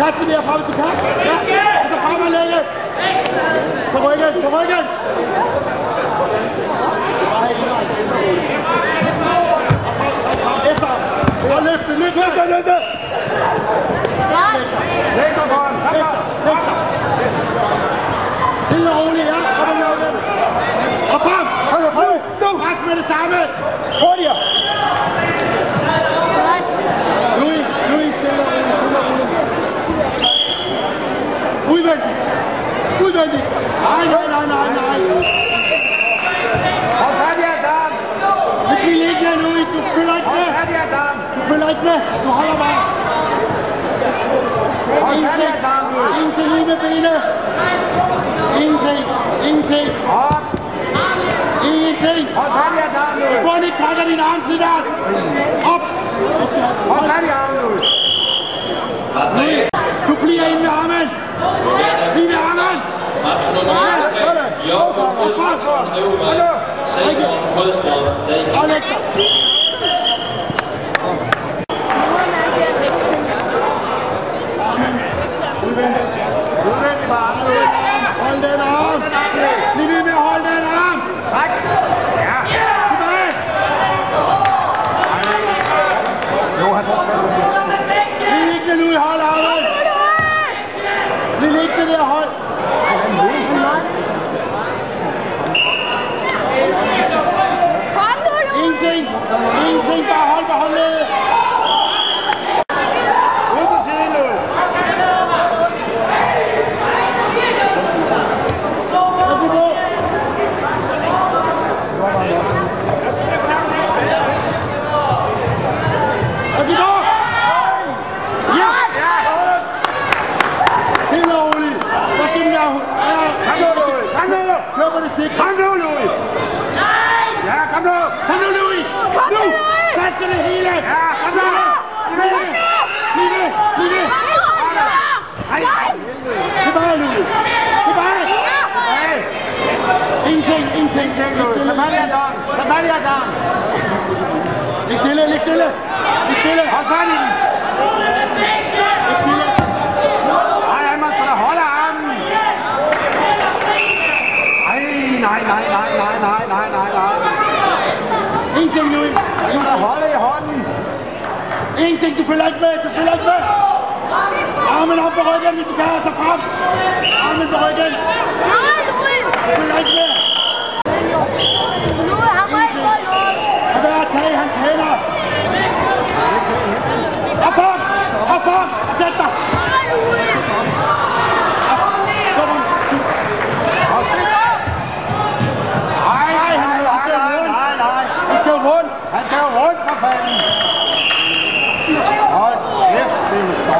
Kasten der Farbe zu Kasten. Ja. Also Farbe legen. Beruhigen, beruhigen. Efter. Løfte, løfte, løfte, løfte. Stille og roligt, ja. Op og løbe. Og frem. Hold da frem. Nu. Pres med det samme. Hurtigere. Louis, Louis, stille og roligt, stille og roligt. Udvendigt. Udvendigt. Nej, nej, nej, nej, nej. Bliver ikke her, Louis. Du følger ikke med. Du følger ikke med. Du holder bare. Ingenting. Ingenting i med benet. Ingenting. Ingenting. Op. Ingenting. Ikke trække din arm til. Op. Hold fat i armen nu. Du bliver inde ved armen. Lige ved armen. Match nummer 5. Jakob Østgaard, Øvvej, Kør på det sikre. Kom nu, Louis. Ja, kom nu. Kom nu, Louis! Nu! Sats det hele! Ja, kom nu. Bliv ved! Bliv ved! Bliv ved! Tilbage, Louis! Tilbage! Hey. Ingenting, ingenting. Tænk nu. Tag fat i hans arm. Tag fat i hans arm. Lig stille, lig stille! Lig stille! Hold fat i den. één ding doe vergelijk mee, doe vergelijk mee. Amen, aan de reugen, niet de kaas, aan de reugen.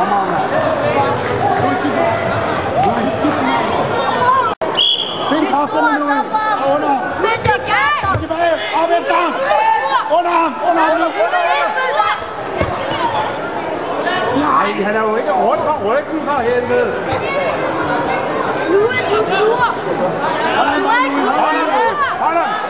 former, mand. Find krafterne nu ind. Under ham. Tilbage. Op efter ham. Under ham. Under ham nu. Han er jo ikke hårdt fra ryggen helvede. Nu er du sur. Nu. Hold ham.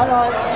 Hello.